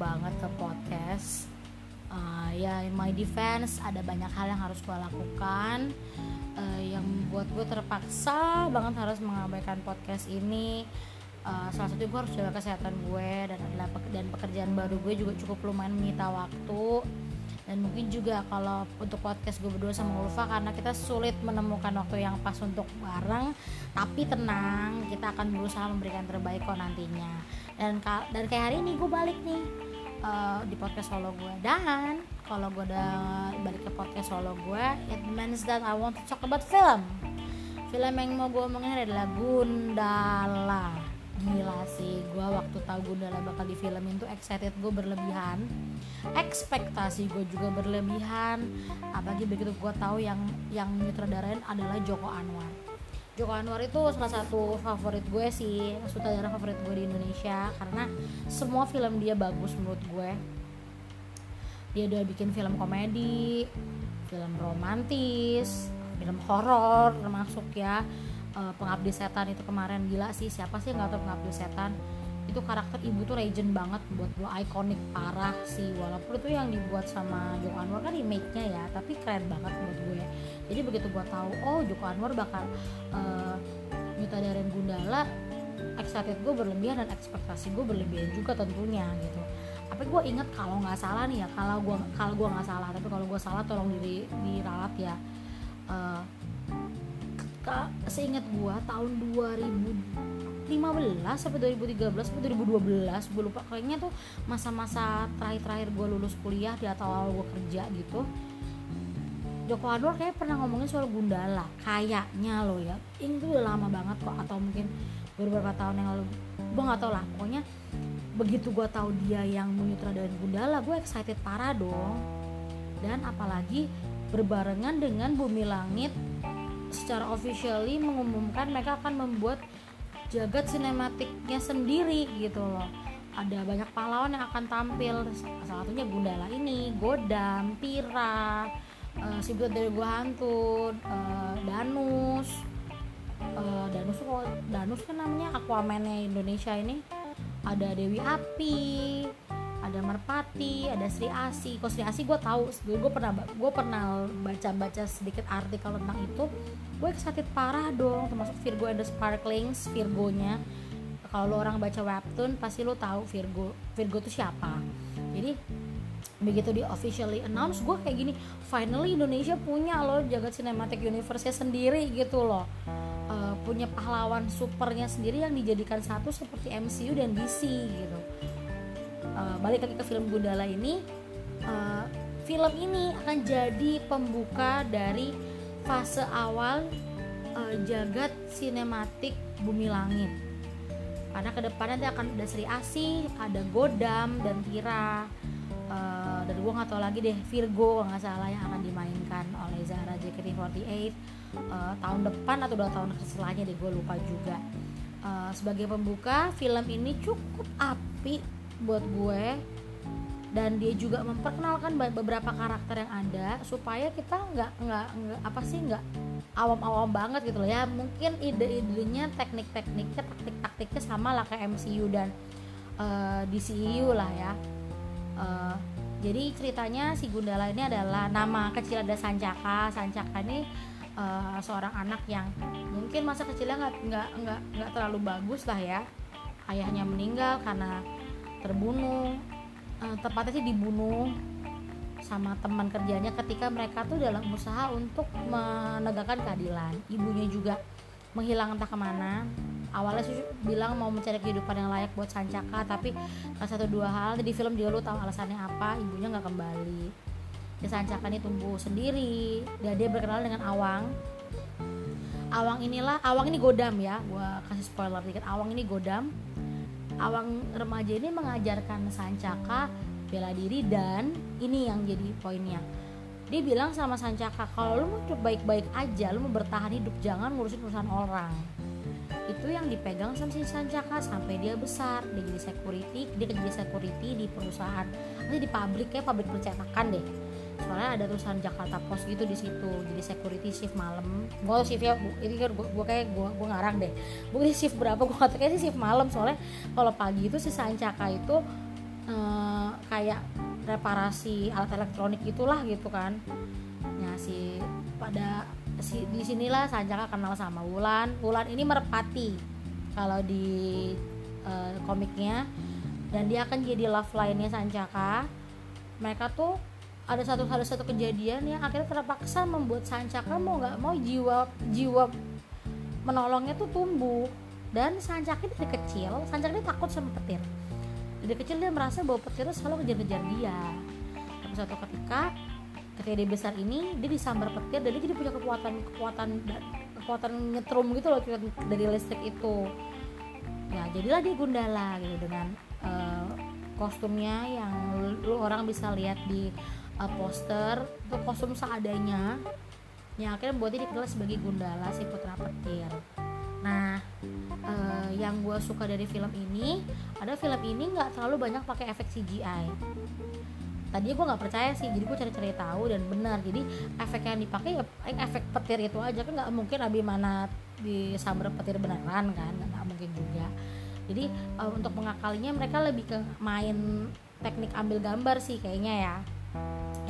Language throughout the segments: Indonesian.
banget ke podcast. Uh, ya in my defense ada banyak hal yang harus gue lakukan. Uh, yang buat gue terpaksa banget harus mengabaikan podcast ini. Uh, salah satu gue harus jaga kesehatan gue dan adalah dan pekerjaan baru gue juga cukup lumayan menyita waktu. Dan mungkin juga kalau untuk podcast gue berdua sama Ulfa karena kita sulit menemukan waktu yang pas untuk bareng tapi tenang kita akan berusaha memberikan terbaik kok nantinya. Dan dan kayak hari ini gue balik nih uh, di podcast solo gue. Dan kalau gue udah balik ke podcast solo gue it means that I want to talk about film. Film yang mau gue omongin adalah Gundala. Gila sih gue waktu tahu Gundala bakal di film itu excited gue berlebihan. Ekspektasi gue juga berlebihan. Apalagi begitu gue tahu yang yang nyutradarain adalah Joko Anwar Joko Anwar itu salah satu favorit gue sih sutradara favorit gue di Indonesia karena semua film dia bagus menurut gue. Dia udah bikin film komedi film romantis film horor termasuk ya. Uh, pengabdi setan itu kemarin gila sih siapa sih nggak tahu pengabdi setan? Itu karakter ibu tuh legend banget buat gue ikonik parah sih. Walaupun itu yang dibuat sama Joko Anwar kan remake-nya ya tapi keren banget buat gue jadi begitu gue tahu oh Joko Anwar bakal uh, nyutadarin Gundala excited gue berlebihan dan ekspektasi gue berlebihan juga tentunya gitu. Tapi gue inget kalau nggak salah nih ya kalau gue kalau gue nggak salah tapi kalau gue salah tolong di diralat ya. Uh, seingat gua tahun 2015 sampai 2013 sampai 2012 gue lupa kayaknya tuh masa-masa terakhir-terakhir gue lulus kuliah di atau awal gue kerja gitu Joko Anwar kayak pernah ngomongin soal Gundala. Kayaknya lo ya. Ini tuh udah lama banget kok atau mungkin beberapa tahun yang lalu. Gue nggak tau lah. Pokoknya begitu gue tahu dia yang menyutradarin Gundala gue excited parah dong. Dan apalagi berbarengan dengan Bumi Langit secara officially mengumumkan mereka akan membuat jagat sinematiknya sendiri gitu loh. Ada banyak pahlawan yang akan tampil. Salah satunya Gundala ini Godam, Pira, uh, si dari Gua Hantu, uh, Danus. Uh, Danus kok Danus kan namanya Aquaman-nya Indonesia ini. Ada Dewi Api ada Merpati ada Sri Asi. Kok Sri Asi gue tahu gue pernah gue pernah baca baca sedikit artikel tentang itu. Gue excited parah dong termasuk Virgo and the Sparklings Virgonya. Kalau lo orang baca webtoon pasti lo tahu Virgo. Virgo itu siapa. Jadi begitu di officially announce gue kayak gini finally Indonesia punya lo jagat cinematic universe sendiri gitu loh. Uh, punya pahlawan supernya sendiri yang dijadikan satu seperti MCU dan DC gitu. Uh, balik lagi ke film Gundala ini uh, film ini akan jadi pembuka dari fase awal uh, jagat sinematik bumi langit. Karena ke depannya nanti akan ada Sri Asih, ada Godam dan Tira uh, dan gue nggak tahu lagi deh Virgo nggak salah yang akan dimainkan oleh Zara JKT48 uh, tahun depan atau dua tahun setelahnya deh gue lupa juga. Uh, sebagai pembuka film ini cukup api buat gue. Dan dia juga memperkenalkan beberapa karakter yang ada supaya kita nggak nggak apa sih nggak awam-awam banget gitu loh ya. Mungkin ide-idenya teknik-tekniknya taktik-taktiknya sama lah kayak MCU dan uh, eh, DCU lah ya uh, jadi ceritanya si Gundala ini adalah nama kecil ada Sancaka. Sancaka ini uh, seorang anak yang mungkin masa kecilnya nggak nggak nggak nggak terlalu bagus lah ya. Ayahnya meninggal karena terbunuh. Uh, tepatnya sih dibunuh sama teman kerjanya ketika mereka tuh dalam usaha untuk menegakkan keadilan. Ibunya juga menghilang entah ke mana awalnya sih bilang mau mencari kehidupan yang layak buat Sancaka tapi satu dua hal di film juga lu tahu alasannya apa ibunya nggak kembali. Ya Sancaka ini tumbuh sendiri dan dia berkenal dengan Awang. Awang inilah Awang ini Godam ya gua kasih spoiler dikit. Awang ini Godam. Awang remaja ini mengajarkan Sancaka bela diri dan ini yang jadi poinnya. Dia bilang sama Sancaka kalau lu mau hidup baik-baik aja lu mau bertahan hidup jangan ngurusin urusan orang itu yang dipegang sama si Sancaka sampai dia besar. Dia jadi security dia jadi security di perusahaan. Nanti di pabrik kayak pabrik percetakan deh. Soalnya ada tulisan Jakarta Post gitu di situ. Jadi security shift malam. Gue shift ya ini kan gue kayak gue gue ngarang deh. Gue shift berapa? Gue kata kayak shift malam. Soalnya kalau pagi itu si Sancaka itu uh, kayak reparasi alat elektronik itulah gitu kan. Ya si pada si di sinilah Sancaka kenal sama Wulan. Wulan ini merpati kalau di uh, komiknya. Dan dia akan jadi love line-nya Sancaka mereka tuh ada satu ada satu kejadian yang akhirnya terpaksa membuat Sancaka mau nggak mau jiwa jiwa menolongnya tuh tumbuh. Dan Sancaka dari kecil Sancaka ini takut sama petir. Dari kecil dia merasa bahwa petir selalu ngejar-ngejar dia. Tapi suatu ketika ketika dia besar ini dia disambar petir dan dia jadi punya kekuatan kekuatan kekuatan nyetrum gitu loh dari listrik itu. Ya jadilah dia Gundala gitu dengan uh, kostumnya yang lu orang bisa lihat di uh, poster. Itu kostum seadanya. Yang akhirnya buat dia dikenal sebagai Gundala si putra petir. Nah uh, yang gue suka dari film ini ada film ini nggak terlalu banyak pakai efek CGI tadinya gue nggak percaya sih jadi gue cari-cari tahu dan benar. Jadi efek yang dipakai ya efek petir itu aja. Kan nggak mungkin mana di sambar petir beneran kan nggak mungkin juga. Jadi uh, untuk mengakalinya mereka lebih ke main teknik ambil gambar sih kayaknya ya.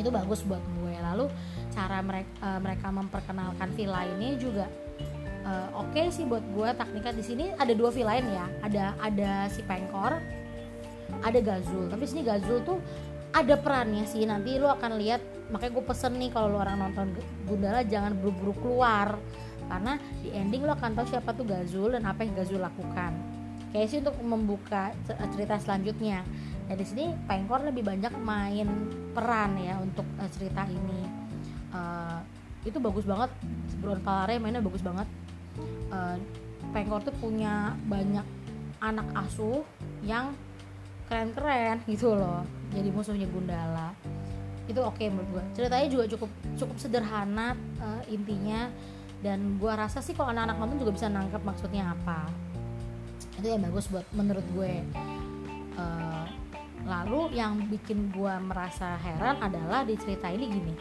Itu bagus buat gue. Lalu cara mereka uh, mereka memperkenalkan villa ini juga uh, oke okay sih buat gue tekniknya di sini ada dua villain ya. Ada ada si pengkor ada gazul. Tapi sini gazul tuh ada perannya sih. Nanti lu akan lihat. Makanya gue pesen nih kalau lu orang nonton Gundala jangan buru-buru keluar. Karena di ending lo akan tahu siapa tuh Gazul dan apa yang Gazul lakukan. Kayak sih untuk membuka cerita selanjutnya. Ya di sini Pengkor lebih banyak main peran ya untuk uh, cerita ini. Uh, itu bagus banget. Sebelum Palare mainnya bagus banget. Uh, Pengkor tuh punya banyak anak asuh yang keren-keren gitu loh. Jadi musuhnya Gundala. Itu oke okay menurut gue ceritanya juga cukup cukup sederhana uh, intinya. Dan gue rasa sih kalau anak-anak nonton juga bisa nangkep maksudnya apa. Itu yang bagus buat menurut gue. Uh, lalu yang bikin gue merasa heran adalah di cerita ini gini.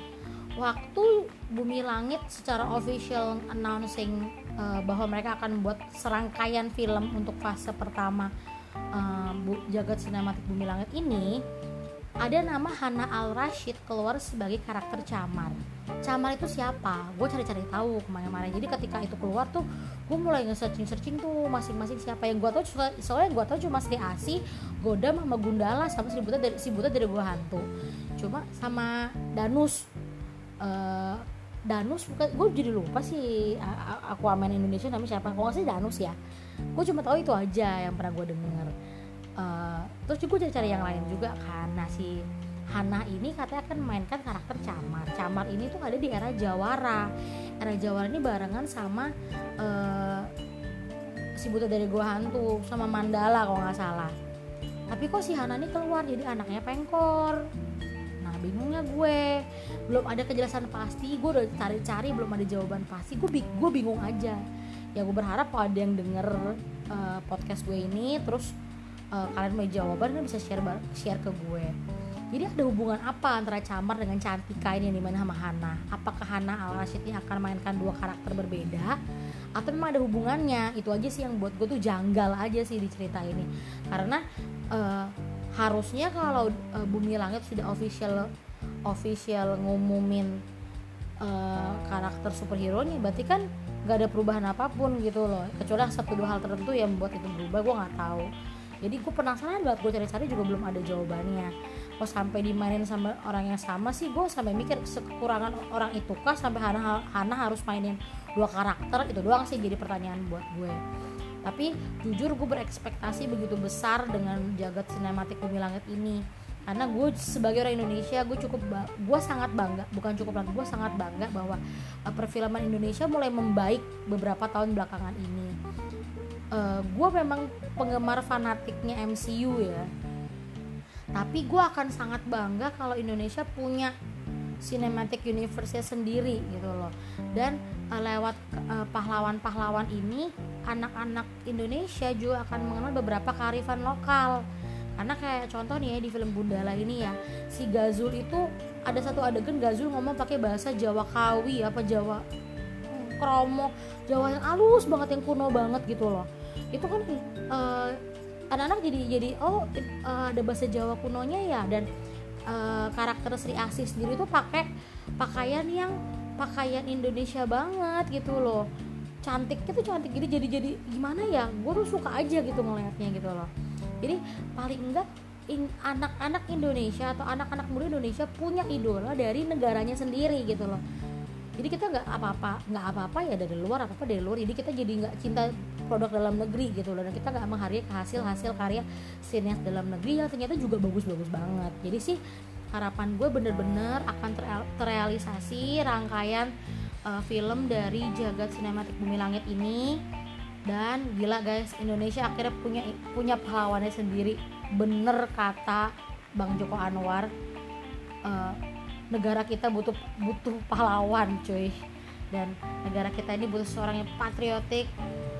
Waktu Bumi Langit secara official announcing uh, bahwa mereka akan buat serangkaian film untuk fase pertama uh, jagat sinematik Bumi Langit ini ada nama Hana Al Rashid keluar sebagai karakter Camar. Camar itu siapa? Gue cari-cari tahu ke mana-mana. Jadi ketika itu keluar tuh, gue mulai nge-searching-searching tuh masing-masing siapa yang gue tahu. Soalnya gue tahu cuma Sri Asi, Godam sama Gundala sama si Buta dari si Buta dari gue hantu. Cuma sama Danus. Uh, Danus bukan gue jadi lupa sih Aquaman Indonesia namanya siapa. Kalau nggak sih Danus ya. Gue cuma tahu itu aja yang pernah gue denger. Uh, terus juga cari-cari yang lain juga nah si Hana ini katanya akan memainkan karakter Camar. Camar ini tuh ada di era Jawara. Era Jawara ini barengan sama uh, si buta dari gua hantu sama Mandala kalau nggak salah. Tapi kok si Hana ini keluar jadi anaknya pengkor bingungnya gue? Belum ada kejelasan pasti gue udah cari-cari belum ada jawaban pasti. Gue gue bingung aja. Ya gue berharap kalau ada yang denger uh, podcast gue ini terus uh, kalian mau jawaban bisa share share ke gue. Jadi ada hubungan apa antara Camar dengan Cantika ini yang di mana sama Hana? Apakah Hana Al Rashid ini akan mainkan dua karakter berbeda? Atau memang ada hubungannya? Itu aja sih yang buat gue tuh janggal aja sih di cerita ini. Karena uh, harusnya kalau uh, Bumi Langit sudah official official ngumumin uh, karakter superhero nya berarti kan gak ada perubahan apa pun gitu loh. Kecuali satu dua hal tertentu yang membuat itu berubah gue nggak tahu. Jadi gue penasaran banget gue cari-cari juga belum ada jawabannya. Kok sampai dimainin sama orang yang sama sih? Gue sampai mikir kekurangan orang itu kah? Sampai Hana, Hana harus mainin dua karakter itu doang sih jadi pertanyaan buat gue tapi jujur gue berekspektasi begitu besar dengan jagat sinematik bumi langit ini. Karena gue sebagai orang Indonesia gue cukup gue sangat bangga bukan cukup bangga gue sangat bangga bahwa uh, perfilman Indonesia mulai membaik beberapa tahun belakangan ini. Uh, eh, gue memang penggemar fanatiknya MCU ya. Tapi gue akan sangat bangga kalau Indonesia punya cinematic universe sendiri gitu loh. Dan uh, lewat pahlawan pahlawan-pahlawan ini anak-anak Indonesia juga akan mengenal beberapa kearifan lokal. Karena kayak contoh nih ya di film Gundala ini ya si Gazul itu ada satu adegan Gazul ngomong pakai bahasa Jawa Kawi apa Jawa kromo Jawa yang halus banget yang kuno banget gitu loh. Itu kan uh, anak-anak jadi jadi oh uh, ada bahasa Jawa kunonya ya dan uh, karakter Sri Asih sendiri tuh pakai pakaian yang pakaian Indonesia banget gitu loh. Cantiknya tuh cantik gitu jadi jadi gimana ya? Gue tuh suka aja gitu ngeliatnya gitu loh. Jadi paling enggak anak-anak Indonesia atau anak-anak muda Indonesia punya idola dari negaranya sendiri gitu loh jadi kita nggak apa-apa nggak apa-apa ya dari luar apa apa dari luar. Jadi kita jadi nggak cinta produk dalam negeri gitu loh. Dan kita nggak menghargai hasil hasil karya sinias dalam negeri yang ternyata juga bagus-bagus banget. Jadi sih harapan gue bener-bener akan terrealisasi rangkaian uh, film dari jagat sinematik bumi langit ini. Dan gila guys Indonesia akhirnya punya punya pahlawannya sendiri. Bener kata Bang Joko Anwar uh, negara kita butuh butuh pahlawan cuy. Dan negara kita ini butuh seorang yang patriotik.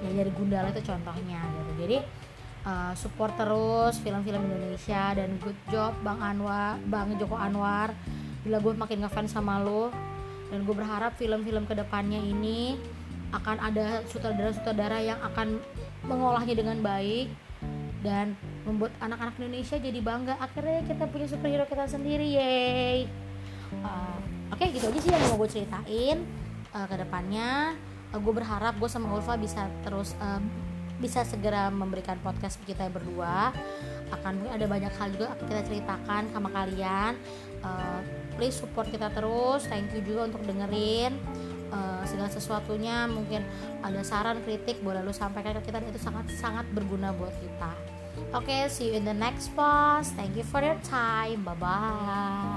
Ya jadi Gundala itu contohnya gitu. Jadi uh, support terus film-film Indonesia dan good job Bang Anwar Bang Joko Anwar. Bila gue makin ngefans sama lo dan gue berharap film-film ke depannya ini akan ada sutradara-sutradara yang akan mengolahnya dengan baik dan membuat anak-anak Indonesia jadi bangga. Akhirnya kita punya superhero kita sendiri yeay uh, oke okay, gitu aja sih yang mau gue ceritain. Uh, ke depannya uh, gue berharap gue sama Ulfa bisa terus uh, bisa segera memberikan podcast kita berdua. Akan ada banyak hal juga kita ceritakan sama kalian. Uh, please support kita terus. Thank you juga untuk dengerin. Uh, segala sesuatunya. Mungkin ada saran kritik boleh lu sampaikan ke kita. Itu sangat sangat berguna buat kita. Oke okay, see you in the next post. Thank you for your time. Bye bye